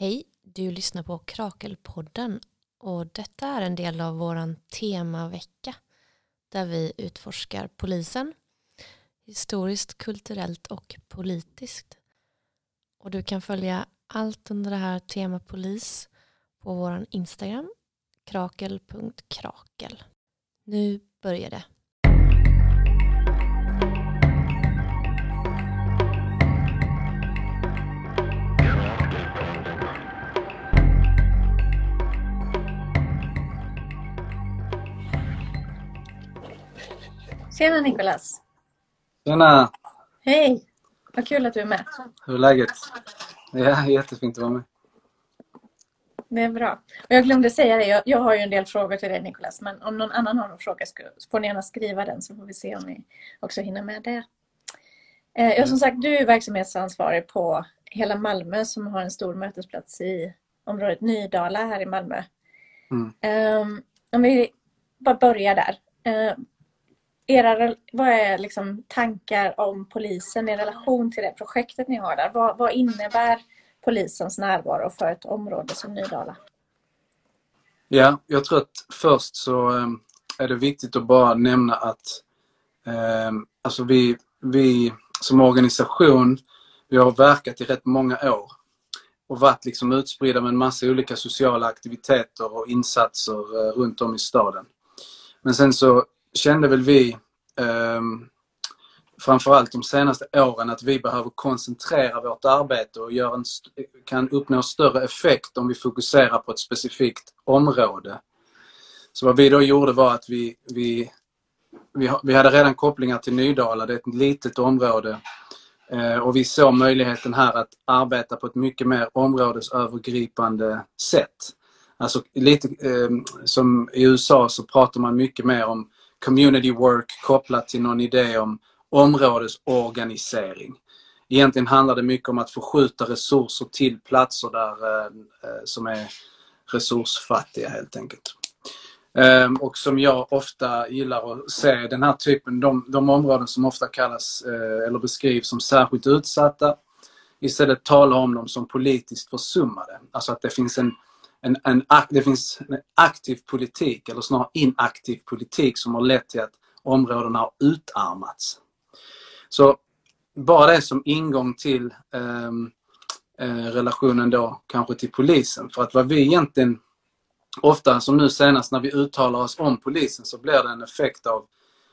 Hej, du lyssnar på Krakelpodden och detta är en del av våran temavecka där vi utforskar polisen historiskt, kulturellt och politiskt. Och du kan följa allt under det här tema polis på våran Instagram krakel.krakel. Nu börjar det. Tjena Nikolas! Tjena! Hej! Vad kul att du är med. Hur är läget? Ja, jättefint att vara med. Det är bra. Och jag glömde säga det, jag, jag har ju en del frågor till dig Nikolas, men om någon annan har någon fråga så får ni gärna skriva den så får vi se om ni också hinner med det. Eh, som sagt, du är verksamhetsansvarig på hela Malmö som har en stor mötesplats i området Nydala här i Malmö. Mm. Um, om vi bara börjar där. Uh, era, vad är liksom tankar om polisen i relation till det projektet ni har där? Vad, vad innebär polisens närvaro för ett område som Nydala? Ja, jag tror att först så ehm, är det viktigt att bara nämna att eh, alltså vi, vi som organisation, vi har verkat i rätt många år och varit liksom utspridda med en massa olika sociala aktiviteter och insatser eh, runt om i staden. Men sen så kände väl vi eh, framförallt de senaste åren att vi behöver koncentrera vårt arbete och göra en, kan uppnå större effekt om vi fokuserar på ett specifikt område. Så vad vi då gjorde var att vi, vi, vi, vi hade redan kopplingar till Nydala, det är ett litet område. Eh, och vi såg möjligheten här att arbeta på ett mycket mer områdesövergripande sätt. Alltså lite eh, som i USA så pratar man mycket mer om community work kopplat till någon idé om områdesorganisering. Egentligen handlar det mycket om att förskjuta resurser till platser där, eh, eh, som är resursfattiga helt enkelt. Ehm, och som jag ofta gillar att se den här typen, de, de områden som ofta kallas eh, eller beskrivs som särskilt utsatta, istället tala om dem som politiskt försummade. Alltså att det finns en, en, en, det finns en aktiv politik, eller snarare inaktiv politik som har lett till att områdena har utarmats. Så bara det som ingång till ehm, eh, relationen då kanske till polisen. För att vad vi egentligen ofta, som nu senast när vi uttalar oss om polisen, så blir det en effekt av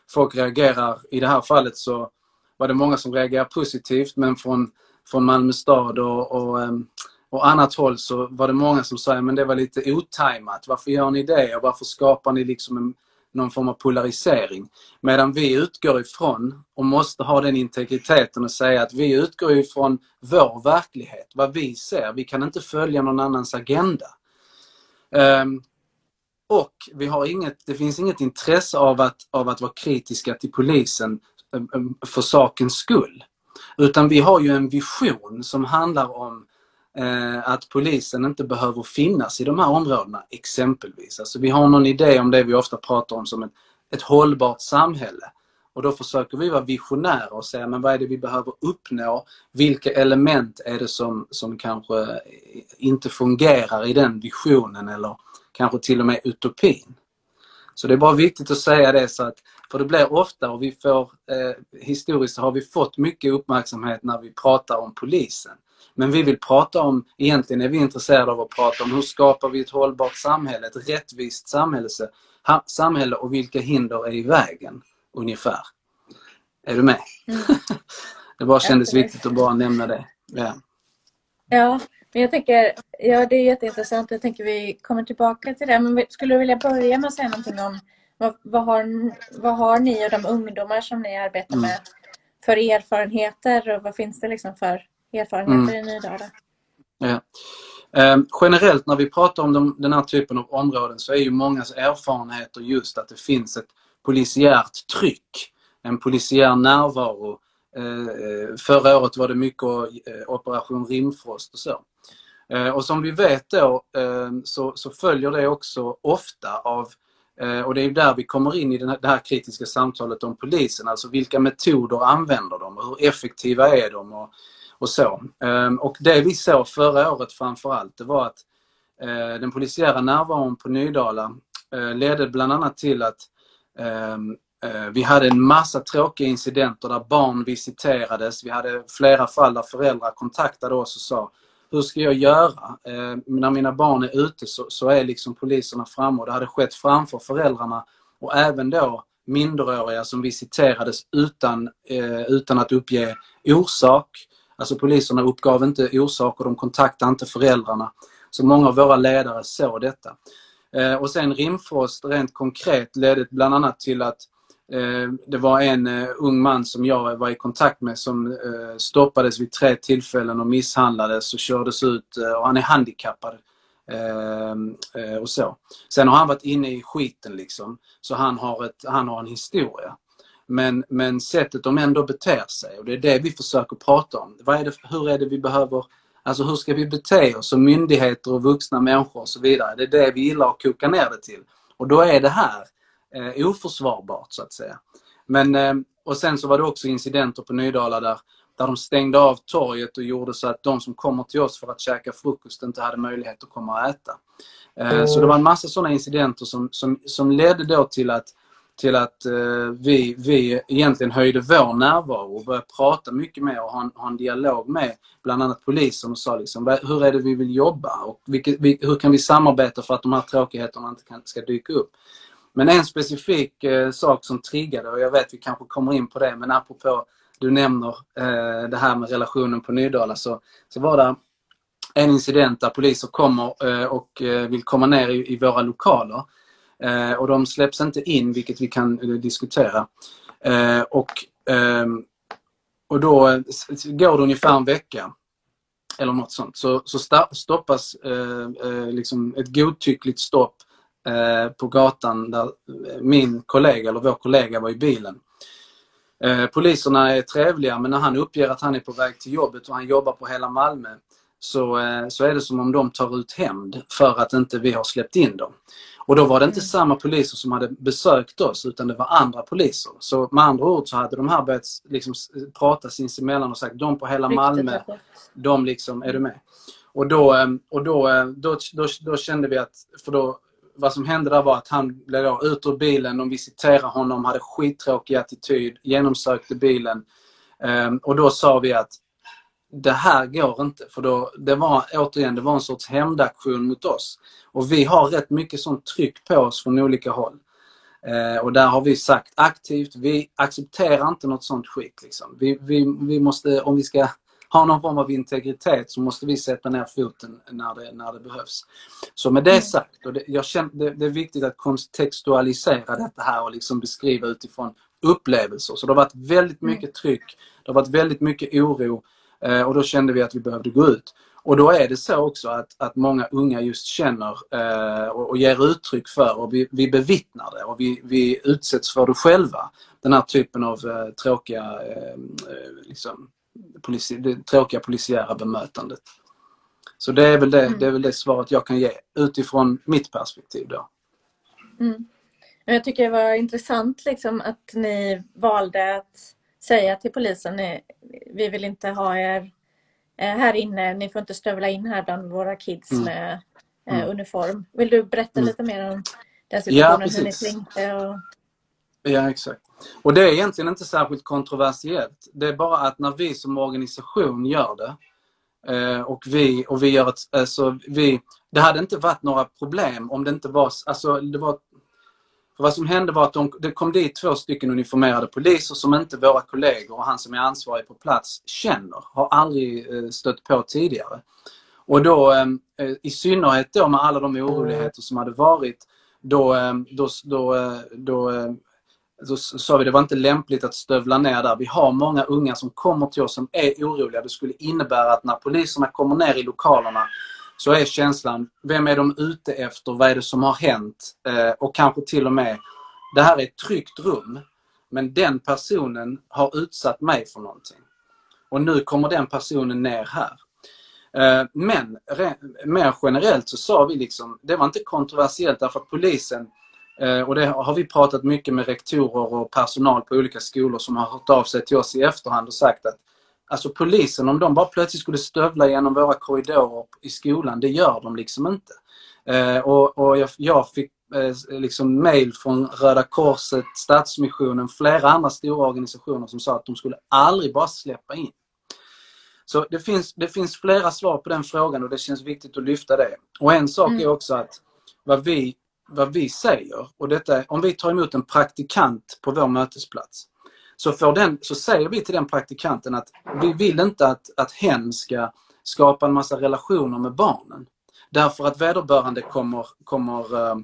folk reagerar, i det här fallet så var det många som reagerade positivt men från, från Malmö stad och, och, ehm, och annat håll så var det många som sa men det var lite otajmat. Varför gör ni det och varför skapar ni liksom en, någon form av polarisering. Medan vi utgår ifrån och måste ha den integriteten och säga att vi utgår ifrån vår verklighet, vad vi ser. Vi kan inte följa någon annans agenda. Um, och vi har inget, det finns inget intresse av att, av att vara kritiska till polisen um, för sakens skull. Utan vi har ju en vision som handlar om Eh, att polisen inte behöver finnas i de här områdena exempelvis. Alltså vi har någon idé om det vi ofta pratar om som ett, ett hållbart samhälle. Och då försöker vi vara visionära och säga men vad är det vi behöver uppnå? Vilka element är det som, som kanske inte fungerar i den visionen eller kanske till och med utopin? Så det är bara viktigt att säga det så att, för det blir ofta och vi får, eh, historiskt har vi fått mycket uppmärksamhet när vi pratar om polisen. Men vi vill prata om, egentligen är vi intresserade av att prata om hur skapar vi ett hållbart samhälle, ett rättvist samhälle, samhälle och vilka hinder är i vägen ungefär. Är du med? Mm. det bara kändes viktigt att bara nämna det. Ja. ja, men jag tänker, ja det är jätteintressant. Jag tänker vi kommer tillbaka till det. Men skulle du vilja börja med att säga någonting om vad, vad, har, vad har ni och de ungdomar som ni arbetar med mm. för erfarenheter och vad finns det liksom för erfarenheter mm. i Nydala? Ja. Eh, generellt när vi pratar om de, den här typen av områden så är ju mångas erfarenheter just att det finns ett polisiärt tryck, en polisiär närvaro. Eh, förra året var det mycket eh, Operation Rimfrost och så. Eh, och som vi vet då eh, så, så, följer det också ofta av eh, och det är där vi kommer in i det här kritiska samtalet om polisen. Alltså vilka metoder använder de och hur effektiva är de? Och, och så. Ehm, och det vi såg förra året framför allt, det var att eh, den polisiära närvaron på Nydala eh, ledde bland annat till att ehm, eh, vi hade en massa tråkiga incidenter där barn visiterades. Vi hade flera fall där föräldrar kontaktade oss och sa hur ska jag göra? Eh, när mina barn är ute så, så, är liksom poliserna framme och det hade skett framför föräldrarna och även då minderåriga som visiterades utan, eh, utan att uppge orsak. Alltså poliserna uppgav inte orsaker, de kontaktade inte föräldrarna. Så många av våra ledare såg detta. Eh, och sen Rimfrost rent konkret ledde bland annat till att eh, det var en eh, ung man som jag var i kontakt med som stoppades vid tre tillfällen och misshandlades och kördes ut och han är handikappad. Ehm, och så. Sen har han varit inne i skiten liksom. Så han har, ett, han har en historia. Men, men sättet de ändå beter sig och det är det vi försöker prata om. Vad är det, hur är det vi behöver, alltså hur ska vi bete oss som myndigheter och vuxna människor och så vidare. Det är det vi gillar att koka ner det till. Och då är det här eh, oförsvarbart så att säga. Men, eh, och sen så var det också incidenter på Nydala där, där de stängde av torget och gjorde så att de som kommer till oss för att käka frukost inte hade möjlighet att komma och äta. Eh, så det var en massa sådana incidenter som, som, som ledde då till att till att eh, vi, vi egentligen höjde vår närvaro och började prata mycket mer och ha en, ha en dialog med bland annat polisen och sa liksom, hur är det vi vill jobba och vilket, vi, hur kan vi samarbeta för att de här tråkigheterna inte kan, ska dyka upp. Men en specifik eh, sak som triggade, och jag vet vi kanske kommer in på det, men apropå du nämner eh, det här med relationen på Nydala så, så var det en incident där poliser kommer eh, och eh, vill komma ner i, i våra lokaler Eh, och de släpps inte in, vilket vi kan eh, diskutera. Eh, och, ehm, och då eh, går det ungefär en vecka eller något sånt. Så, så stoppas eh, liksom ett godtyckligt stopp på gatan där min kollega, eller vår kollega, var i bilen. Poliserna är trevliga men när han uppger att han är på väg till jobbet och han jobbar på hela Malmö så, så är det som om de tar ut hämnd för att inte vi har släppt in dem. Och då var det inte mm. samma poliser som hade besökt oss utan det var andra poliser. Så med andra ord så hade de här börjat liksom prata sinsemellan och sagt de på hela Malmö, de liksom, är du med? Och då, ehm, och då, ehm, då, då, då kände vi att, för då, vad som hände där var att han blev då ut ur bilen, de visiterade honom, hade skittråkig attityd, genomsökte bilen. Um, och då sa vi att det här går inte. För då, det var återigen det var en sorts hämndaktion mot oss. Och vi har rätt mycket sånt tryck på oss från olika håll. Eh, och där har vi sagt aktivt, vi accepterar inte något sånt skit. Liksom. Vi, vi, vi måste, om vi ska ha någon form av integritet så måste vi sätta ner foten när det, när det behövs. Så med det sagt, och det, jag känner, det, det är viktigt att kontextualisera detta här och liksom beskriva utifrån upplevelser. Så det har varit väldigt mycket tryck, det har varit väldigt mycket oro och då kände vi att vi behövde gå ut. Och då är det så också att, att många unga just känner eh, och, och ger uttryck för och vi, vi bevittnar det och vi, vi utsätts för det själva. Den här typen av eh, tråkiga, eh, eh liksom, polici det tråkiga polisiära bemötandet. Så det är, väl det, mm. det är väl det svaret jag kan ge utifrån mitt perspektiv då. Mm. Jag tycker det var intressant liksom att ni valde att säga till polisen vi vill inte ha er eh, här inne, ni får inte stövla in här bland våra kids mm. med eh, mm. uniform. Vill du berätta mm. lite mer om den situationen, ja, hur ni tänkte? Och... Ja, exakt. Och det är egentligen inte särskilt kontroversiellt. Det är bara att när vi som organisation gör det eh, och vi, och vi gör ett, alltså vi, det hade inte varit några problem om det inte var, alltså det var för vad som hände var att de, det kom dit två stycken uniformerade poliser som inte våra kollegor och han som är ansvarig på plats känner, har aldrig eh, stött på tidigare. Och då ehm, eh, i synnerhet då med alla de oroligheter som hade varit, då, ehm, då, då, eh, då, ehm, då sa vi det var inte lämpligt att stövla ner där. Vi har många unga som kommer till oss som är oroliga. Det skulle innebära att när poliserna kommer ner i lokalerna så är känslan, vem är de ute efter? Vad är det som har hänt? Eh, och kanske till och med, det här är ett tryggt rum, men den personen har utsatt mig för någonting. Och nu kommer den personen ner här. Eh, men mer generellt så sa vi liksom, det var inte kontroversiellt därför att polisen eh, och det har vi pratat mycket med rektorer och personal på olika skolor som har hört av sig till oss i efterhand och sagt att alltså polisen, om de bara plötsligt skulle stövla genom våra korridorer i skolan, det gör de liksom inte. Eh, och, och jag, jag, fick eh, liksom mail från Röda Korset, Stadsmissionen, flera andra stora organisationer som sa att de skulle aldrig bara släppa in. Så det finns, det finns flera svar på den frågan och det känns viktigt att lyfta det. Och en sak mm. är också att vad vi, vad vi säger, och detta, om vi tar emot en praktikant på vår mötesplats, så, får den, så säger vi till den praktikanten att vi vill inte att, att hen ska skapa en massa relationer med barnen. Därför att vederbörande kommer, kommer äh,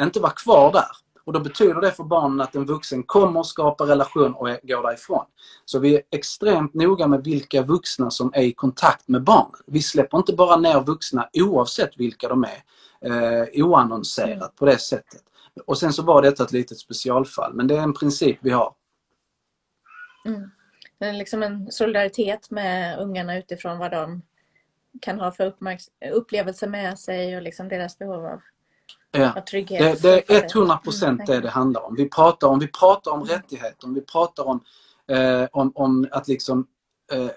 inte vara kvar där. Och då betyder det för barnen att en vuxen kommer skapa relation och går därifrån. Så vi är extremt noga med vilka vuxna som är i kontakt med barnen. Vi släpper inte bara ner vuxna oavsett vilka de är, eh, oannonserat på det sättet. Och sen så var detta ett litet specialfall, men det är en princip vi har. Mm. Det är liksom en solidaritet med ungarna utifrån vad de kan ha för upplevelser med sig och liksom deras behov av Ja. Det, det, är 100 procent mm. det det handlar om. Vi pratar om, vi pratar om rättigheter, vi pratar om, eh, om, om att liksom eh,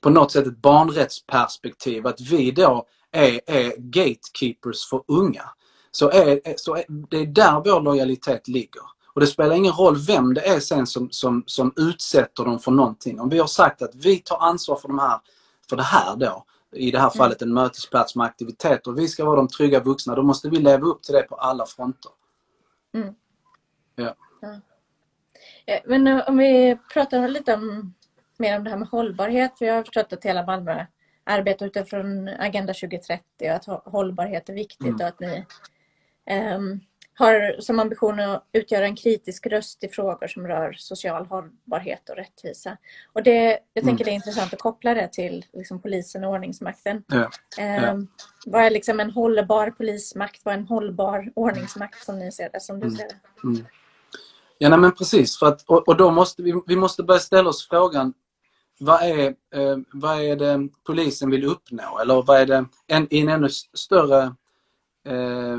på något sätt ett barnrättsperspektiv, att vi då är, är gatekeepers för unga. Så, är, så är, det är där vår lojalitet ligger. Och det spelar ingen roll vem det är sen som, som, som utsätter dem för någonting. Om vi har sagt att vi tar ansvar för, de här, för det här då, i det här mm. fallet en mötesplats med aktiviteter. Vi ska vara de trygga vuxna. Då måste vi leva upp till det på alla fronter. Mm. Ja. ja. Men om vi pratar lite om, mer om det här med hållbarhet. För jag har förstått att hela Malmö arbetar utifrån Agenda 2030 och att hållbarhet är viktigt mm. och att ni um, har som ambition att utgöra en kritisk röst i frågor som rör social hållbarhet och rättvisa. Och det, jag tänker mm. det är intressant att koppla det till liksom polisen och ordningsmakten. Ja. Eh, ja. Vad är liksom en hållbar polismakt? Vad är en hållbar ordningsmakt som ni ser det? Som du mm. ser det? Mm. Ja, nej, men precis. För att, och, och, då måste vi, vi måste börja ställa oss frågan vad är, eh, vad är det polisen vill uppnå? Eller vad är det en, i en ännu större eh,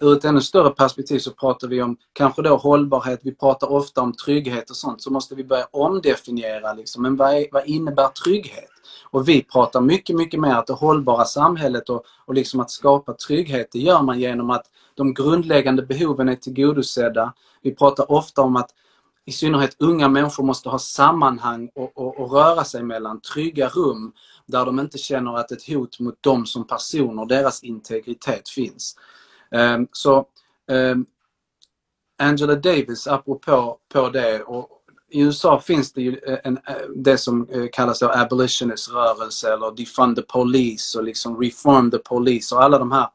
ur ett ännu större perspektiv så pratar vi om kanske då hållbarhet, vi pratar ofta om trygghet och sånt, så måste vi börja omdefiniera liksom, men vad, är, vad innebär trygghet? Och vi pratar mycket, mycket mer att det hållbara samhället och, och liksom att skapa trygghet, det gör man genom att de grundläggande behoven är tillgodosedda. Vi pratar ofta om att i synnerhet unga människor måste ha sammanhang och, och, och, röra sig mellan trygga rum där de inte känner att ett hot mot dem som personer, deras integritet finns. Um, så um, Angela Davis, apropå på det, och i USA finns det ju eh, en, eh, det som eh, kallas för abolitionist-rörelse eller defund the police och liksom reform the police och alla de här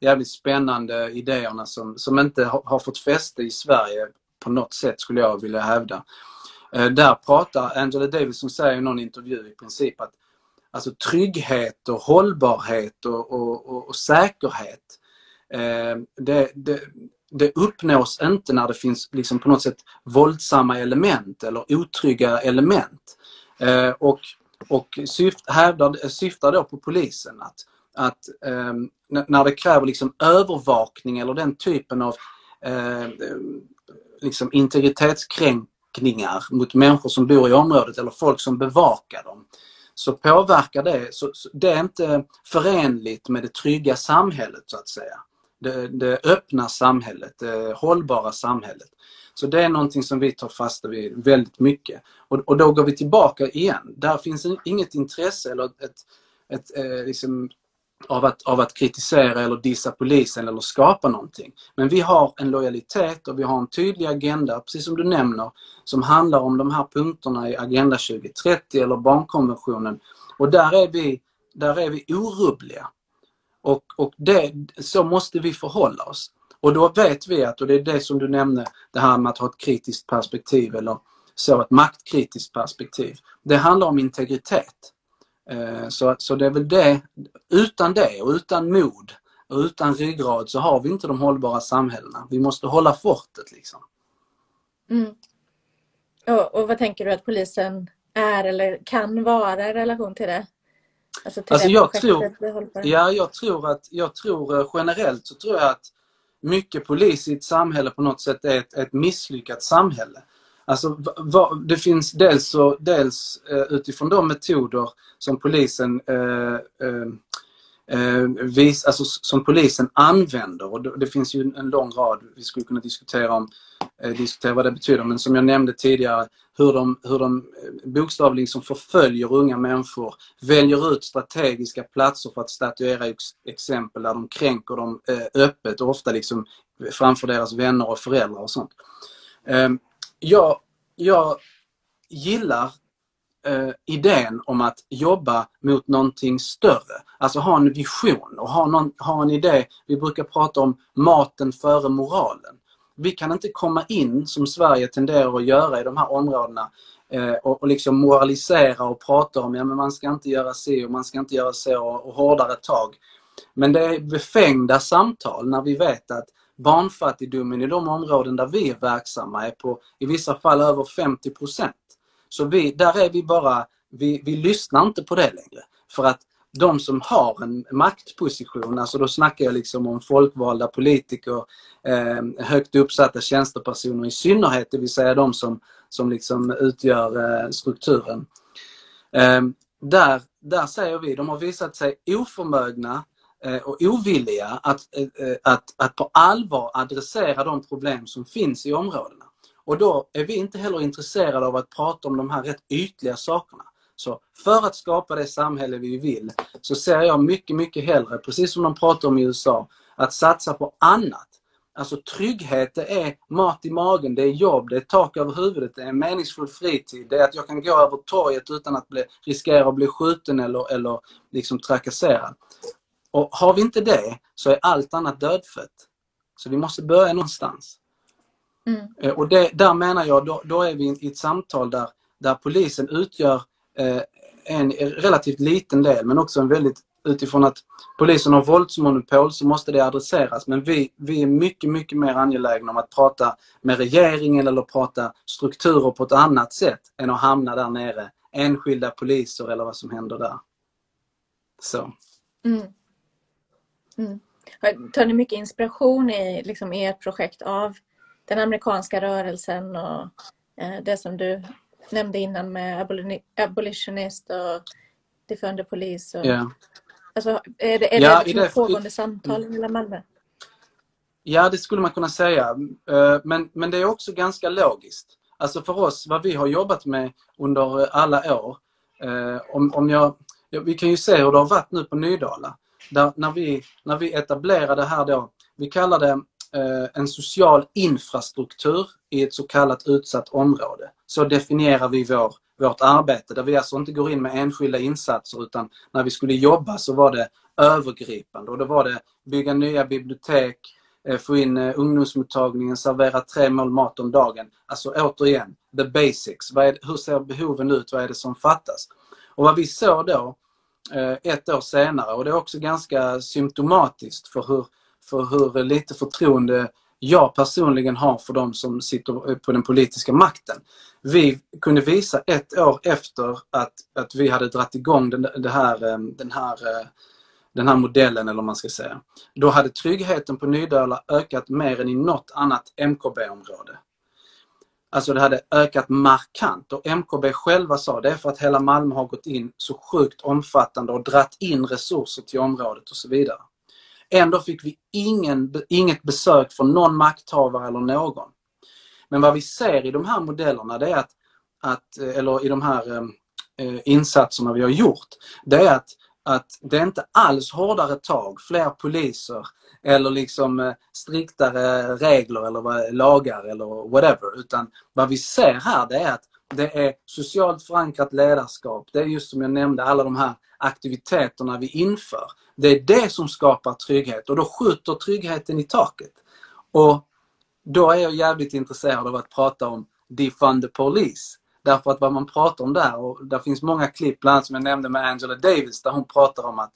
jävligt spännande idéerna som, som inte har fått fäste i Sverige på något sätt skulle jag vilja hävda. Eh, där pratar Angela Davis som säger i någon intervju i princip att alltså trygghet och hållbarhet och, och, och, och säkerhet eh, det, det, det, uppnås inte när det finns liksom på något sätt våldsamma element eller otrygga element. Eh, och och syft, hävdar, syftar då på polisen att, att när det kräver liksom övervakning eller den typen av liksom integritetskränkningar mot människor som bor i området eller folk som bevakar dem så påverkar det, så, så det är inte förenligt med det trygga samhället så att säga. Det, det öppna samhället, det hållbara samhället. Så det är någonting som vi tar fasta vid väldigt mycket. Och, och då går vi tillbaka igen. Där finns inget intresse eller ett, ett, ett eh, liksom, av att, av att kritisera eller dissa polisen eller skapa någonting. Men vi har en lojalitet och vi har en tydlig agenda, precis som du nämner, som handlar om de här punkterna i Agenda 2030 eller barnkonventionen. Och där är vi, där är vi orubbliga. Och, och det, så måste vi förhålla oss. Och då vet vi att, och det är det som du nämnde, det här med att ha ett kritiskt perspektiv eller så, ett maktkritiskt perspektiv. Det handlar om integritet. Eh, så, så det är väl det, utan det och utan mod och utan ryggrad så har vi inte de hållbara samhällena. Vi måste hålla fortet liksom. Mm. Och, och vad tänker du att polisen är eller kan vara i relation till det? Alltså, till alltså jag, tror, ja, jag tror att jag tror eh, generellt så tror jag att mycket polis i ett samhälle på något sätt är ett, ett misslyckat samhälle. Alltså, det finns dels, så, dels eh, utifrån de metoder som polisen eh, eh, eh vis, alltså, som polisen använder. Och det, finns ju en lång rad vi skulle kunna diskutera om eh, diskutera vad det betyder. Men som jag nämnde tidigare, hur de, hur de eh, bokstavligen som förföljer unga människor, väljer ut strategiska platser för att statuera exempel där de kränker dem eh, öppet och ofta liksom framför deras vänner och föräldrar och sånt. Ehm, jag, jag gillar eh, idén om att jobba mot någonting större. Alltså ha en vision och ha, någon, ha en idé. Vi brukar prata om maten före moralen. Vi kan inte komma in, som Sverige tenderar att göra i de här områdena, eh, och, och liksom moralisera och prata om ja, men man ska inte göra så och man ska inte göra så och, och hårdare tag. Men det är befängda samtal när vi vet att barnfattigdomen i de områden där vi är verksamma är på i vissa fall över 50 procent. Så vi, där är vi bara, vi, vi lyssnar inte på det längre. För att de som har en maktposition, alltså då snackar jag liksom om folkvalda politiker, eh, högt uppsatta tjänstepersoner i synnerhet, det vill säga de som, som liksom utgör eh, strukturen. Eh, där, där säger vi, de har visat sig oförmögna Eh, och ovilliga att, eh, eh, att, att på allvar adressera de problem som finns i områdena. Och då är vi inte heller intresserade av att prata om de här rätt ytliga sakerna. Så för att skapa det samhälle vi vill så ser jag mycket, mycket hellre, precis som de pratar om i USA, att satsa på annat. Alltså trygghet, det är mat i magen, det är jobb, det är tak över huvudet, det är meningsfull fritid, det är att jag kan gå över torget utan att bli, riskera att bli skjuten eller, eller liksom trakasserad. Och har vi inte det så är allt annat dödfött. Så vi måste börja någonstans. Mm. Eh, och det, där menar jag, då, då, är vi i ett samtal där, där polisen utgör eh, en relativt liten del men också en väldigt utifrån att polisen har våldsmonopol så måste det adresseras. Men vi, vi är mycket, mycket mer angelägna om att prata med regeringen eller prata strukturer på ett annat sätt än att hamna där nere. Enskilda poliser eller vad som händer där. Så. Mm. Mm. Tar ni mycket inspiration i liksom, ert projekt av den amerikanska rörelsen och eh, det som du nämnde innan med abolitionist och defender polis. Och, yeah. alltså, är det, är ja, det, det pågående samtal i hela Malmö? Ja, det skulle man kunna säga. Eh, men, men det är också ganska logiskt. Alltså för oss, vad vi har jobbat med under alla år. Eh, om, om jag, vi kan ju se hur det har varit nu på Nydala. Där, när, vi, när vi etablerade här då, vi kallar det Eh, en social infrastruktur i ett så kallat utsatt område. Så definierar vi vår, vårt arbete där vi alltså inte går in med enskilda insatser utan när vi skulle jobba så var det övergripande och då var det bygga nya bibliotek, eh, få in eh, ungdomsmottagningen, servera tre mål mat om dagen. Alltså återigen, the basics. Är, hur ser behoven ut? Vad är det som fattas? Och vad vi såg då Eh, ett år senare och det är också ganska symptomatiskt för hur för hur lite förtroende jag personligen har för de som sitter på den politiska makten. Vi kunde visa ett år efter att, att vi hade dratt igång den, det här, eh, den, här, eh, den här modellen, eller vad man ska säga. Då hade tryggheten på Nydala ökat mer än i något annat MKB-område. Alltså det hade ökat markant och MKB själva sa det är för att hela Malmö har gått in så sjukt omfattande och dratt in resurser till området och så vidare. Ändå fick vi ingen, inget besök från någon makthavare eller någon. Men vad vi ser i de här modellerna, det är att, att eh, eller i de här eh, eh, insatserna vi har gjort, det är att, att det är inte alls hårdare tag, fler poliser eller liksom eh, striktare regler eller lagar eller whatever. Utan vad vi ser här det är att det är socialt förankrat ledarskap. Det är just som jag nämnde alla de här aktiviteterna vi inför. Det är det som skapar trygghet och då skjuter tryggheten i taket. Och då är jag jävligt intresserad av att prata om defund the police. Därför att vad man pratar om där, och där finns många klipp, bland annat som jag nämnde med Angela Davis, där hon pratar om att,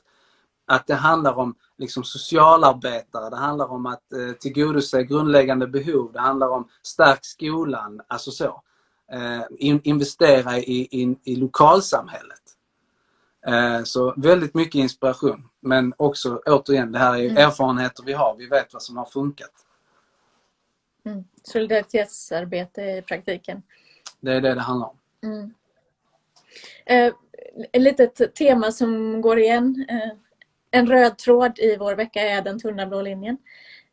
att det handlar om liksom socialarbetare, det handlar om att eh, tillgodose grundläggande behov, det handlar om stärk skolan, alltså så. Eh, in, investera i, i, i lokalsamhället. Eh, så väldigt mycket inspiration. Men också återigen, det här är mm. erfarenheter vi har. Vi vet vad som har funkat. Mm. Solidaritetsarbete i praktiken. Det är det det handlar om. Mm. Eh, ett litet tema som går igen. Eh, en röd tråd i vår vecka är den tunna blå linjen.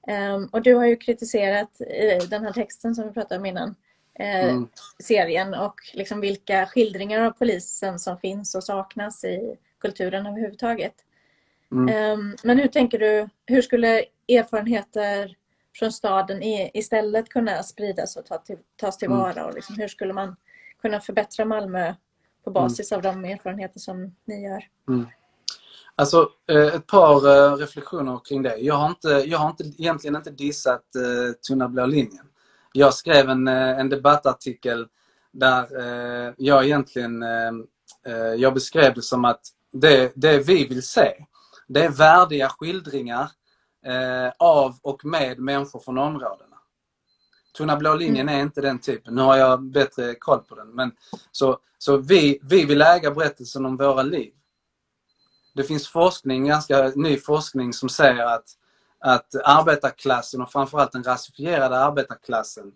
Eh, och du har ju kritiserat i den här texten som vi pratade om innan eh, mm. serien och liksom vilka skildringar av polisen som finns och saknas i kulturen överhuvudtaget. Mm. Ehm, men hur tänker du, hur skulle erfarenheter från staden istället kunna spridas och tas tillvara? Mm. Och liksom, hur skulle man kunna förbättra Malmö på mm. basis mm. av de erfarenheter som ni gör? Mm. Alltså eh, ett par eh, reflektioner kring det. Jag har, inte, jag har inte, egentligen inte dissat uh, Tunna blå linjen. Jag skrev en, en debattartikel där jag egentligen jag beskrev det som att det, det vi vill se, det är värdiga skildringar av och med människor från områdena. Tunna blå linjen är inte den typen. Nu har jag bättre koll på den. Men, så så vi, vi vill äga berättelsen om våra liv. Det finns forskning, ganska ny forskning som säger att, att arbetarklassen och framförallt den rasifierade arbetarklassen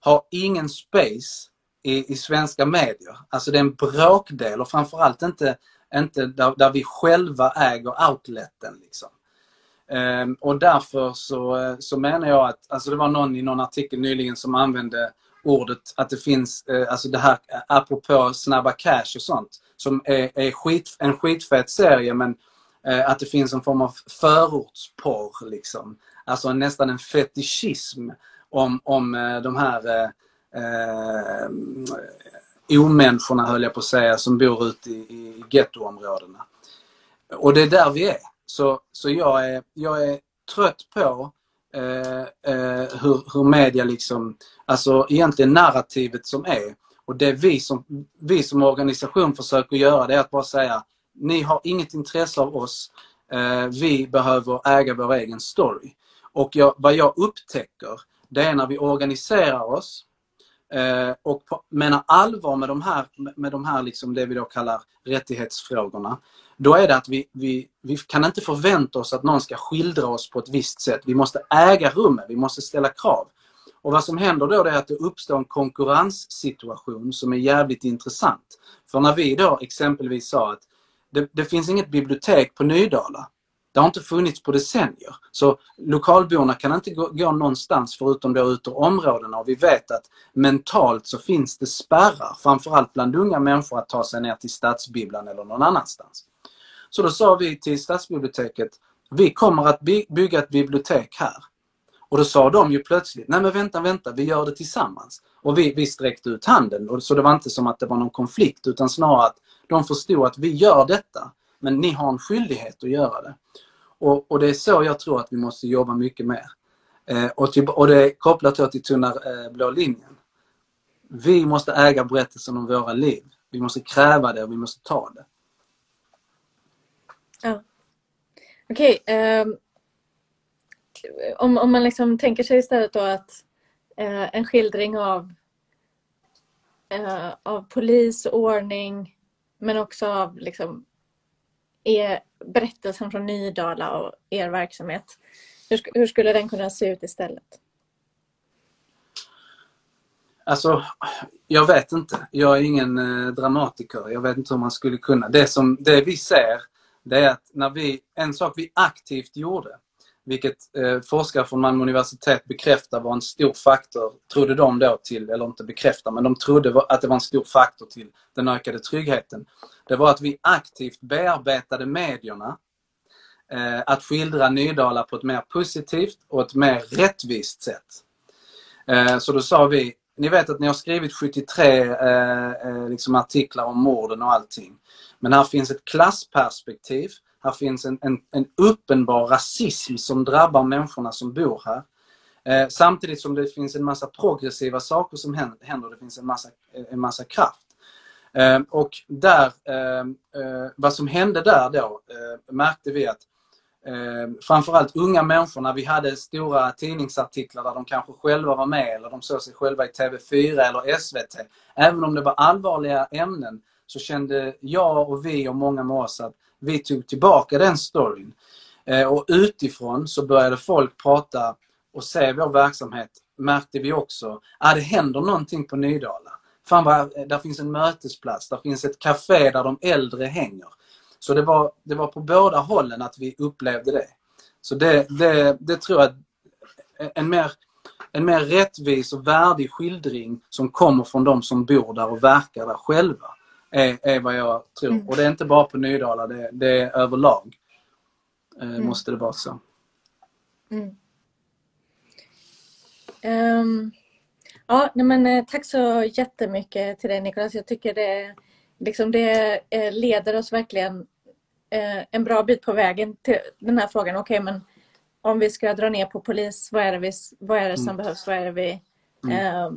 har ingen space i, i svenska medier. Alltså det är en bråkdel och framförallt inte, inte där, där vi själva äger outleten. Liksom. Ehm, och därför så, eh, så menar jag att, alltså det var någon i någon artikel nyligen som använde ordet att det finns, eh, alltså det här eh, apropå Snabba Cash och sånt, som är, är skit, en skitfet serie men att det finns en form av förortsporr liksom. Alltså nästan en fetischism om, om de här eh, omänniskorna höll jag på att säga som bor ute i, i gettoområdena. Och det är där vi är. Så, så jag, är, jag är trött på eh, eh, hur, hur media liksom, alltså egentligen narrativet som är. Och det vi som, vi som organisation försöker göra det är att bara säga, ni har inget intresse av oss. Eh, vi behöver äga vår egen story. Och jag, vad jag upptäcker, det är när vi organiserar oss eh, och på, menar allvar med de här, med de här liksom det vi då kallar rättighetsfrågorna. Då är det att vi, vi, vi kan inte förvänta oss att någon ska skildra oss på ett visst sätt. Vi måste äga rummet, vi måste ställa krav. Och vad som händer då är att det uppstår en konkurrenssituation som är jävligt intressant. För när vi då exempelvis sa att det, det finns inget bibliotek på Nydala. Det har inte funnits på decennier. Så lokalborna kan inte gå, gå någonstans förutom då ut ur områdena och vi vet att mentalt så finns det spärrar, framförallt bland unga människor att ta sig ner till stadsbibblan eller någon annanstans. Så då sa vi till stadsbiblioteket, vi kommer att by bygga ett bibliotek här. Och då sa de ju plötsligt, nej men vänta, vänta, vi gör det tillsammans. Och vi, vi sträckte ut handen. Och så det var inte som att det var någon konflikt utan snarare att de förstod att vi gör detta. Men ni har en skyldighet att göra det. Och, och det är så jag tror att vi måste jobba mycket mer. Eh, och, till, och det är kopplat till, till tunna eh, blå linjen. Vi måste äga berättelsen om våra liv. Vi måste kräva det och vi måste ta det. Ja. Okej. Okay, um, om, om man liksom tänker sig istället då att uh, en skildring av, uh, av polis och ordning men också av liksom, er berättelsen från Nydala och er verksamhet. Hur, hur skulle den kunna se ut istället? Alltså, jag vet inte. Jag är ingen eh, dramatiker. Jag vet inte hur man skulle kunna. Det, som, det vi ser det är att när vi, en sak vi aktivt gjorde, vilket eh, forskare från Malmö universitet bekräftar var en stor faktor, trodde de då till, eller inte bekräftar, men de trodde att det var en stor faktor till den ökade tryggheten. Det var att vi aktivt bearbetade medierna eh, att skildra Nydala på ett mer positivt och ett mer rättvist sätt. Eh, så då sa vi, ni vet att ni har skrivit 73 eh, eh, liksom artiklar om morden och allting. Men här finns ett klassperspektiv. Här finns en, en, en uppenbar rasism som drabbar människorna som bor här. Eh, samtidigt som det finns en massa progressiva saker som händer. Det finns en massa, en massa kraft. Eh, och där, eh, eh vad som hände där då eh, märkte vi att eh, framförallt unga människor, när vi hade stora tidningsartiklar där de kanske själva var med eller de såg sig själva i TV4 eller SVT. Även om det var allvarliga ämnen så kände jag och vi och många med oss att vi tog tillbaka den storyn. Eh, och utifrån så började folk prata och se vår verksamhet märkte vi också att det händer någonting på Nydala. Fan vad, eh, där finns en mötesplats, där finns ett café där de äldre hänger. Så det var, det var på båda hållen att vi upplevde det. Så det, det, det tror jag en mer, en mer rättvis och värdig skildring som kommer från de som bor där och verkar där själva. Är, är vad jag tror. Mm. Och det är inte bara på Nydala, det, det är överlag. Eh, mm. Måste det vara så. Mm. Um, ja, men, eh, tack så jättemycket till dig Niklas. Jag tycker det, liksom det leder oss verkligen eh, en bra bit på vägen till den här frågan. Okej, okay, men om vi ska dra ner på polis, vad är det, vi, vad är det som mm. behövs? Vad är det vi... Mm. Eh,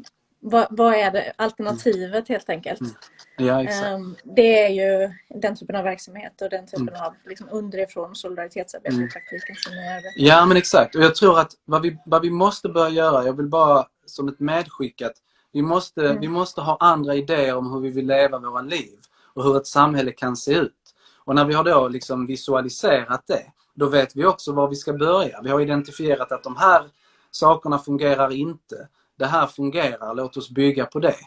vad, vad, är det alternativet helt enkelt? Mm. Ja, exakt. Um, det är ju den typen av verksamhet och den typen mm. av liksom, underifrån solidaritetsarbete mm. i praktiken som det. Ja men exakt och jag tror att vad vi, vad vi måste börja göra, jag vill bara som ett medskick att vi måste, mm. vi måste ha andra idéer om hur vi vill leva våra liv och hur ett samhälle kan se ut. Och när vi har då liksom visualiserat det, då vet vi också var vi ska börja. Vi har identifierat att de här sakerna fungerar inte. Det här fungerar, låt oss bygga på det.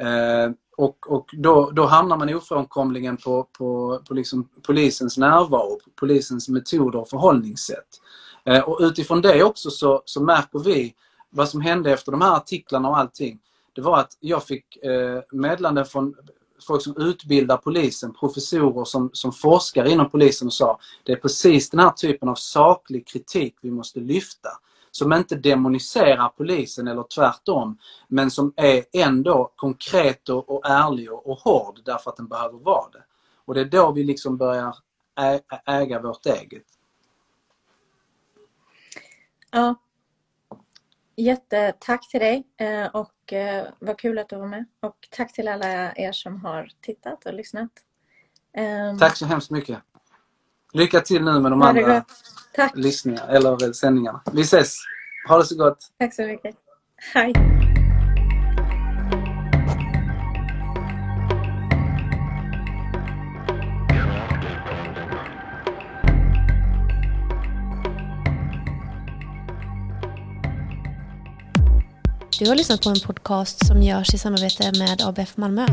Eh, och och då, då hamnar man ofrånkomligen på, på, på liksom polisens närvaro, polisens metoder och förhållningssätt. Eh, och utifrån det också så, så märker vi vad som hände efter de här artiklarna och allting. Det var att jag fick eh, meddelanden från folk som utbildar polisen, professorer som, som forskar inom polisen och sa det är precis den här typen av saklig kritik vi måste lyfta. Som inte demoniserar polisen eller tvärtom men som är ändå konkret och, ärlig och, hård därför att den behöver vara det. Och det är då vi liksom börjar äga vårt eget. Ja. Jättetack till dig eh, och eh, vad kul att du var med. Och tack till alla er som har tittat och lyssnat. Um, tack så hemskt mycket. Lycka till nu med de andra lyssningarna eller sändningarna. Vi ses. Ha det så gott. Tack så mycket. Hej. Du har lyssnat på en podcast som görs i samarbete med ABF Malmö.